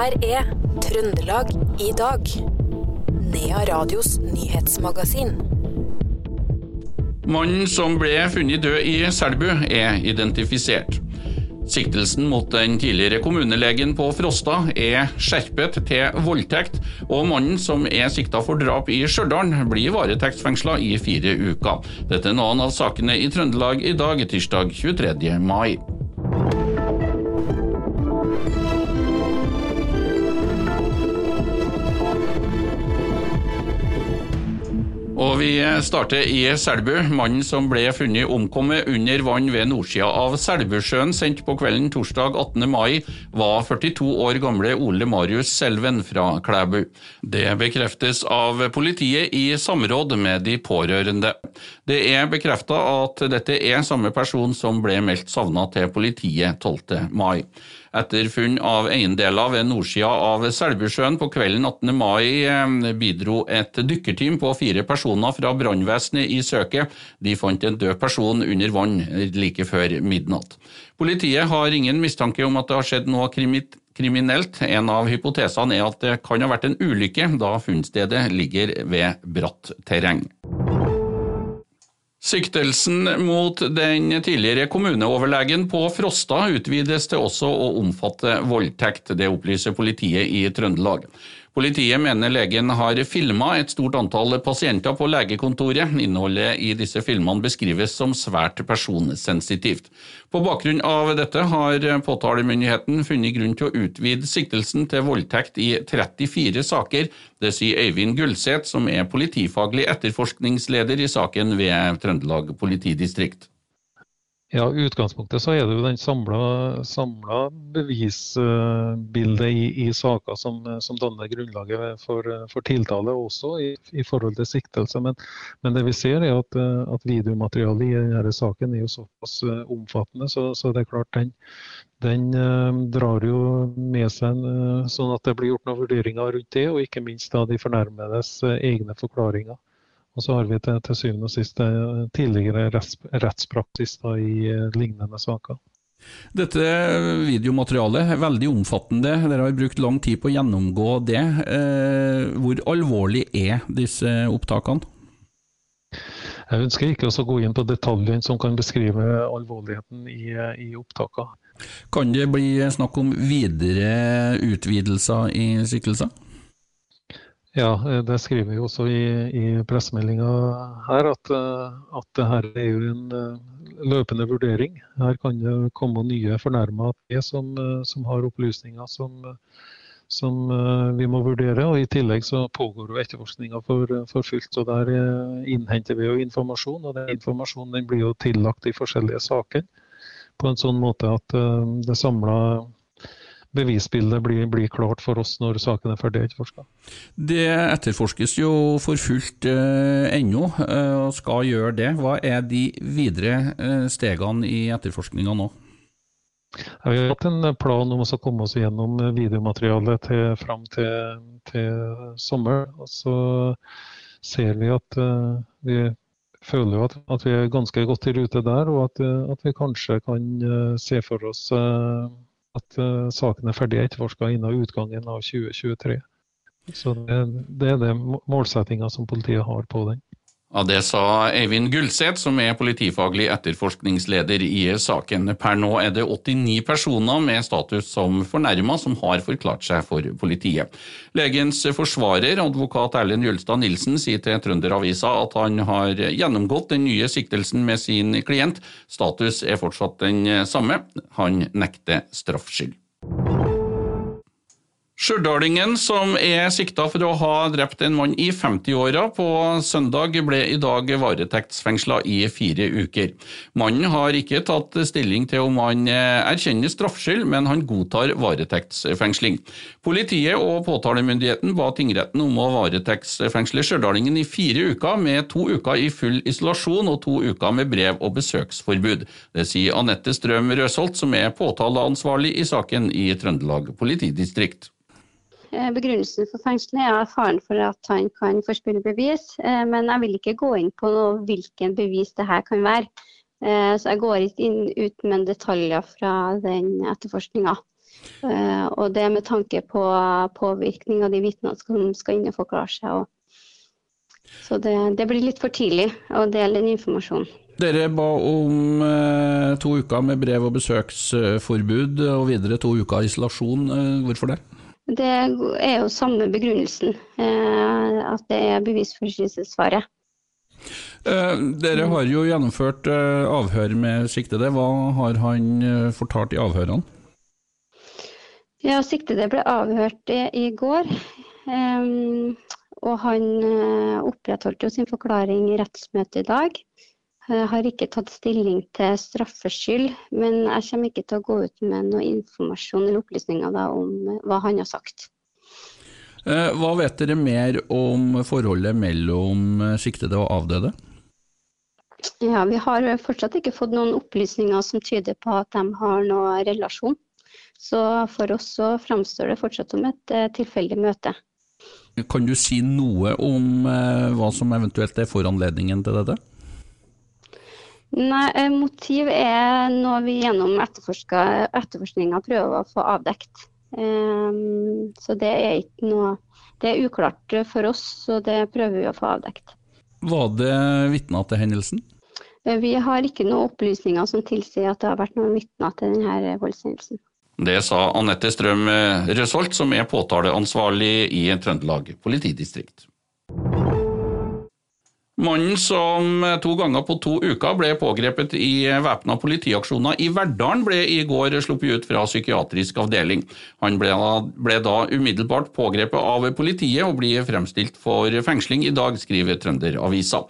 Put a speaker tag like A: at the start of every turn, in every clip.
A: her er Trøndelag i dag. Nea Radios nyhetsmagasin.
B: Mannen som ble funnet død i Selbu, er identifisert. Siktelsen mot den tidligere kommunelegen på Frosta er skjerpet til voldtekt, og mannen som er sikta for drap i Stjørdal, blir varetektsfengsla i fire uker. Dette er noen av sakene i Trøndelag i dag, tirsdag 23. mai. Og vi starter i Selbu. Mannen som ble funnet omkommet under vann ved nordsida av Selbusjøen sendt på kvelden torsdag 18. mai, var 42 år gamle Ole Marius Selven fra Klæbu. Det bekreftes av politiet i samråd med de pårørende. Det er bekrefta at dette er samme person som ble meldt savna til politiet 12. mai. Etter funn av eiendeler ved nordsida av Selbusjøen på kvelden 18. mai eh, bidro et dykkerteam på fire personer fra brannvesenet i søket. De fant en død person under vann like før midnatt. Politiet har ingen mistanke om at det har skjedd noe kriminelt. En av hypotesene er at det kan ha vært en ulykke, da funnstedet ligger ved bratt terreng. Siktelsen mot den tidligere kommuneoverlegen på Frosta utvides til også å omfatte voldtekt. Det opplyser politiet i Trøndelag. Politiet mener legen har filma et stort antall pasienter på legekontoret. Innholdet i disse filmene beskrives som svært personsensitivt. På bakgrunn av dette har påtalemyndigheten funnet grunn til å utvide siktelsen til voldtekt i 34 saker. Det sier Øyvind Gullset, som er politifaglig etterforskningsleder i saken ved Trøndelag politidistrikt.
C: Ja, I utgangspunktet så er det jo den samla bevisbildet i, i saker som, som, danner grunnlaget for, for tiltale, også i, i, forhold til siktelse. Men, men, det vi ser er at, at videomaterialet i denne saken er jo såpass eh, omfattende, så, så det er klart den, den uh, drar jo med seg en, uh, sånn at det blir gjort noen vurderinger rundt det, og ikke minst da de fornærmedes egne forklaringer. Og så har vi til, til syvende og sist eh, tidligere retts, rettspraksis da, i eh, lignende saker.
B: Dette videomaterialet er veldig omfattende. Dere har brukt lang tid på å gjennomgå det. Eh, hvor alvorlig er disse opptakene?
C: Jeg ønsker ikke å gå inn på detaljene som kan beskrive alvorligheten i, i opptakene.
B: Kan det bli snakk om videre utvidelser i siktelser?
C: Ja, eh, det skriver vi også i, i pressemeldinga her, at, eh, at det her er jo en eh, løpende vurdering. Her kan det komme nye fornærma som, som har opplysninger som, som, vi må vurdere. og I tillegg så pågår jo etterforskninga for, for, fullt. og Der innhenter vi jo informasjon. og den Informasjonen den blir jo tillagt de forskjellige sakene på en sånn måte at det samla bevisbildet blir, blir, klart for oss når saken er ferdig etterforska.
B: Det etterforskes jo for fullt eh, ennå, eh, og skal gjøre det. Hva er de videre eh, stegene i etterforskninga nå?
C: Vi har hatt en plan om å komme oss gjennom videomaterialet til, fram til, til sommer. Og så ser vi at uh, vi føler at, at, vi er ganske godt i rute der, og at, at vi kanskje kan uh, se for oss uh, at uh, saken er ferdig etterforska innen utgangen av 2023. Så det, det er det målsettinga som politiet har på den.
B: Ja, Det sa Eivind Gullseth, som er politifaglig etterforskningsleder i saken. Per nå er det 89 personer med status som fornærma som har forklart seg for politiet. Legens forsvarer, advokat Erlend Jølstad Nilsen, sier til Trønderavisa at han har gjennomgått den nye siktelsen med sin klient. Status er fortsatt den samme. Han nekter straffskyld. Stjørdalingen som er sikta for å ha drept en mann i 50-åra på søndag, ble i dag varetektsfengsla i fire uker. Mannen har ikke tatt stilling til om han eh, erkjenner straffskyld, men han godtar varetektsfengsling. Politiet og påtalemyndigheten ba tingretten om å varetektsfengsle stjørdalingen i fire uker, med to uker i full isolasjon og to uker med brev- og besøksforbud. Det sier Anette Strøm Røsholt, som er påtaleansvarlig i saken i Trøndelag politidistrikt.
D: Eh, begrunnelsen for fengselet er faren for at han kan forspille bevis, eh, men jeg vil ikke gå inn på hvilken bevis det her kan være. Eh, så jeg går ikke inn, ut med detaljer fra den etterforskninga. Og det med tanke på påvirkning av de vitnene som skal inn og forklare seg. så det, det, blir litt for tidlig å dele den informasjonen.
B: Dere ba om to uker med brev- og besøksforbud og videre to uker isolasjon. Hvorfor det?
D: Det er jo samme begrunnelsen, eh, at det er bevisforstyrrelsesfare.
B: Eh, dere har jo gjennomført eh, avhør med siktede. Hva har han fortalt i avhørene?
D: Ja, Siktede ble avhørt i, i går. Og han opprettholdt jo sin forklaring i rettsmøtet i dag. Jeg har ikke tatt stilling til straffskyld, men jeg kommer ikke til å gå ut med noe informasjon eller opplysninger om hva han har sagt.
B: Eh, hva vet dere mer om forholdet mellom siktede og avdøde?
D: Ja, Vi har fortsatt ikke fått noen opplysninger som tyder på at de har noen relasjon. Så for oss så framstår det fortsatt som et tilfeldig møte.
B: Kan du si noe om hva som eventuelt er foranledningen til dette?
D: Nei, eh, Motiv er noe vi gjennom etterforskninga prøver å få avdekt. Um, så det er ikke noe Det er uklart for oss, så det prøver vi å få avdekt.
B: Var det vitner til hendelsen?
D: Eh, vi har ikke noen opplysninger som tilsier at det har vært noen vitner til denne voldshendelsen.
B: Det sa Anette Strøm Røsholt, som er påtaleansvarlig i Trøndelag politidistrikt. Mannen som to ganger på to uker ble pågrepet i væpna politiaksjoner i Verdalen, ble i går sluppet ut fra psykiatrisk avdeling. Han ble, ble, da umiddelbart pågrepet av politiet og blir fremstilt for fengsling i dag, skriver Trønderavisa.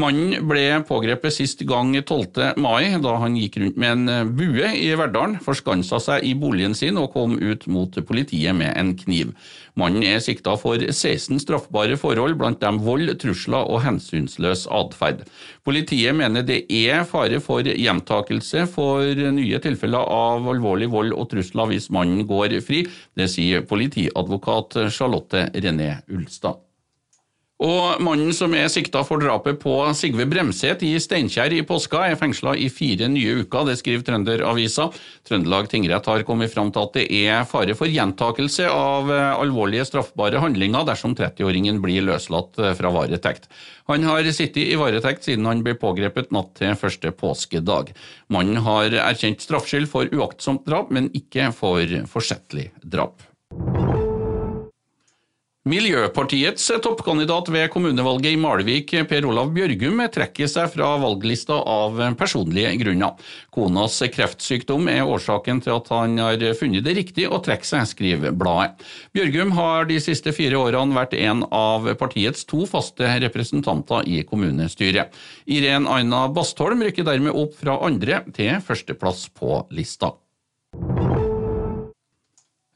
B: Mannen ble pågrepet sist gang 12. mai, da han gikk rundt med en bue i Verdalen, forskansa seg i boligen sin og kom ut mot politiet med en kniv. Mannen er sikta for 16 straffbare forhold, blant dem vold, trusler og hensynsløs atferd. Politiet mener det er fare for gjentakelse for nye tilfeller av alvorlig vold og trusler hvis mannen går fri. Det sier politiadvokat Charlotte René Ulstad. Og Mannen som er sikta for drapet på Sigve Bremset i Steinkjer i påska, er fengsla i fire nye uker, det skriver Trønderavisa. Trøndelag tingrett har kommet fram til at det er fare for gjentakelse av alvorlige straffbare handlinger dersom 30-åringen blir løslatt fra varetekt. Han har sittet i varetekt siden han ble pågrepet natt til første påskedag. Mannen har erkjent straffskyld for uaktsomt drap, men ikke for forsettlig drap. Miljøpartiets toppkandidat ved kommunevalget i Malvik, Per Olav Bjørgum, trekker seg fra valglista av personlige grunner. Konas kreftsykdom er årsaken til at han har funnet det riktig å trekke seg, skriver bladet. Bjørgum har de siste fire årene vært en av partiets to faste representanter i kommunestyret. Irén Aina Bastholm rykker dermed opp fra andre til førsteplass på lista.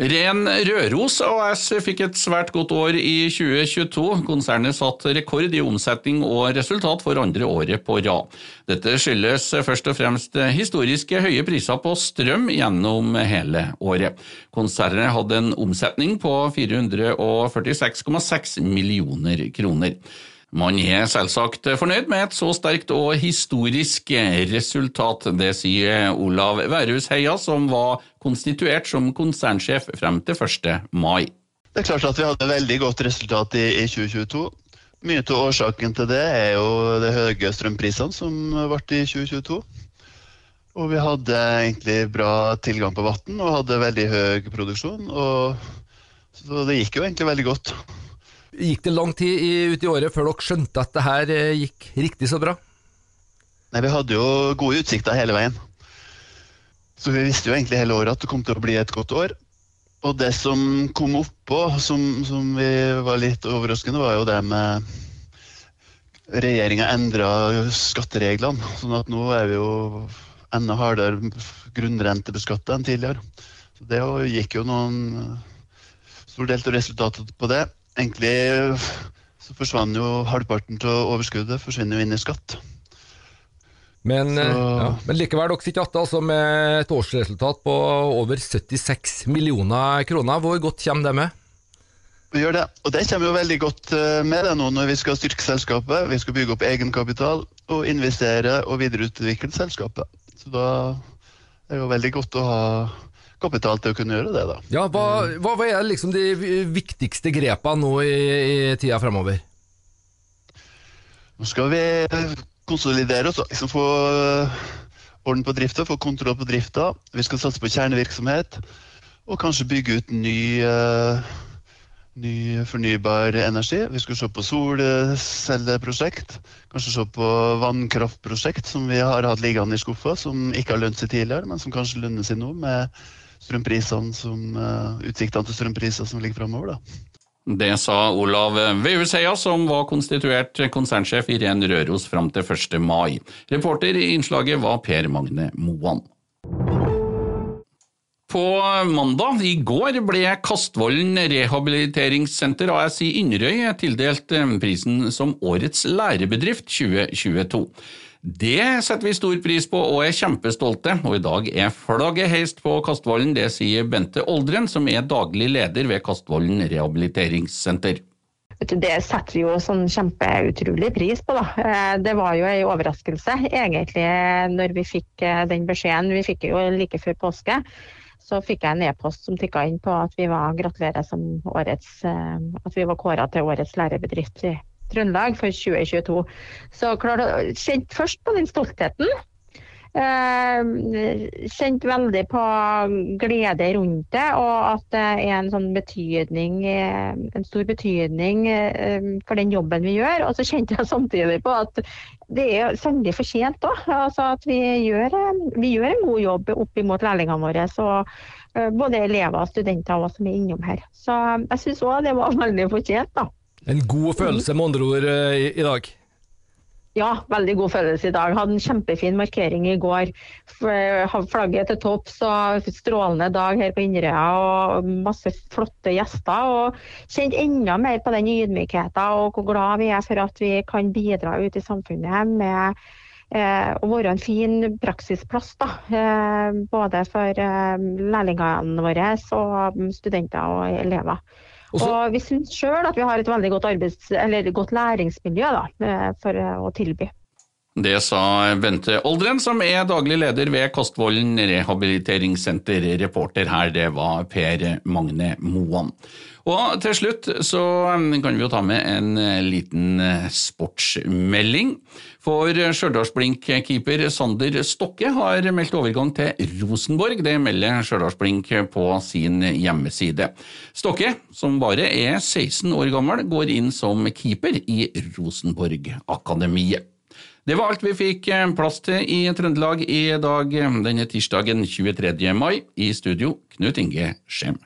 B: Ren Røros AS fikk et svært godt år i 2022. Konsernet satte rekord i omsetning og resultat for andre året på rad. Dette skyldes først og fremst historiske høye priser på strøm gjennom hele året. Konsernet hadde en omsetning på 446,6 millioner kroner. Man er selvsagt fornøyd med et så sterkt og historisk resultat. Det sier Olav Værhus Heia, som var konstituert som konsernsjef frem til 1. mai.
E: Det er klart at vi hadde veldig godt resultat i, i 2022. Mye av årsaken til det er jo de høye strømprisene som ble i 2022. Og vi hadde egentlig bra tilgang på vann og hadde veldig høy produksjon. Og, så det gikk jo egentlig veldig godt.
F: Gikk det lang tid ut i året før dere skjønte at det her eh, gikk riktig så bra?
E: Nei, Vi hadde jo gode utsikter hele veien. Så vi visste jo egentlig hele året at det kom til å bli et godt år. Og det som kom oppå, som, som vi var litt overraskende, var jo det med Regjeringa endra skattereglene, sånn at nå er vi jo enda hardere grunnrentebeskatta enn tidligere. Så Det gikk jo noen stor del av resultatet på det egentlig så forsvant jo halvparten av overskuddet forsvinner jo inn i skatt.
F: Men, så... ja, men likevel, dere sitter igjen altså med et årsresultat på over 76 millioner kroner. Hvor godt kommer det med?
E: Vi gjør det, og det kommer jo veldig godt eh, med det nå når vi skal styrke selskapet. Vi skal bygge opp egenkapital og investere og videreutvikle selskapet. Så da er det jo veldig godt å ha kapital til å kunne gjøre det. da.
F: Ja, Hva, hva er liksom de viktigste grepene nå i, i tida fremover?
E: Nå skal vi konsolidere oss, liksom få orden på drifta, få kontroll på drifta. Vi skal satse på kjernevirksomhet, og kanskje bygge ut ny uh, ny fornybar energi. Vi skal se på solcelleprosjekt. Kanskje se på vannkraftprosjekt som vi har hatt liggende i skuffa, som ikke har lønt seg tidligere, men som kanskje lønner seg nå med strømprisene som, uh, utsiktene til strømpriser som ligger framover.
B: Det sa Olav Veuseia, som var konstituert konsernsjef i Ren Røros fram til 1. mai. Reporter i innslaget var Per Magne Moan. På mandag i går ble Kastvollen rehabiliteringssenter AS i Inderøy tildelt eh, prisen som Årets lærebedrift 2022. Det setter vi stor pris på og er kjempestolte, og i dag er flagget heist på Kastvollen. Det sier Bente Oldren, som er daglig leder ved Kastvollen rehabiliteringssenter.
G: Det setter vi jo sånn kjempeutrolig pris på. Da. Eh, det var jo en overraskelse egentlig når vi fikk eh, den beskjeden. Vi fikk jo like før påske så fikk jeg en e-post som tikka inn på at vi var gratulerer eh, var kåra til årets lærebedrift i Trøndelag for 2022. Så klart, kjent først på den stoltheten. Eh, kjent veldig på glede rundt det, og at det er en sånn betydning, eh, en stor betydning eh, for den jobben vi gjør. Og så kjente jeg samtidig på at det er sannelig fortjent òg. Altså at vi gjør, vi gjør, en god jobb opp imot lærlingene våre. Så både elever og studenter også, som er innom her. Så jeg syns òg det var veldig fortjent, da.
F: En god følelse med andre ord i, i dag?
G: Ja, veldig god følelse i dag. Hadde en kjempefin markering i går. Flagget til topps og strålende dag her på Inderøya og masse flotte gjester. Og kjent enda mer på den ydmykheten og hvor glad vi er for at vi kan bidra ut i samfunnet med eh, å være en fin praksisplass. Da. Eh, både for eh, lærlingene våre og studenter og elever. Også, og vi syns sjøl at vi har et veldig godt, arbeids, godt læringsmiljø da, eh, for eh, å tilby.
B: Det sa Bente Oldren, som er daglig leder ved Kostvolden rehabiliteringssenter. Reporter her, det var Per Magne Moan. Og til slutt så um, kan vi jo ta med en eh, liten eh, sportsmelding. For Stjørdals-Blink-keeper Sander Stokke har meldt overgang til Rosenborg. Det melder Stjørdals-Blink på sin hjemmeside. Stokke, som bare er 16 år gammel, går inn som keeper i Rosenborg-akademiet. Det var alt vi fikk eh, plass til i Trøndelag i dag denne tirsdagen 23. mai. I studio Knut Inge Skjem.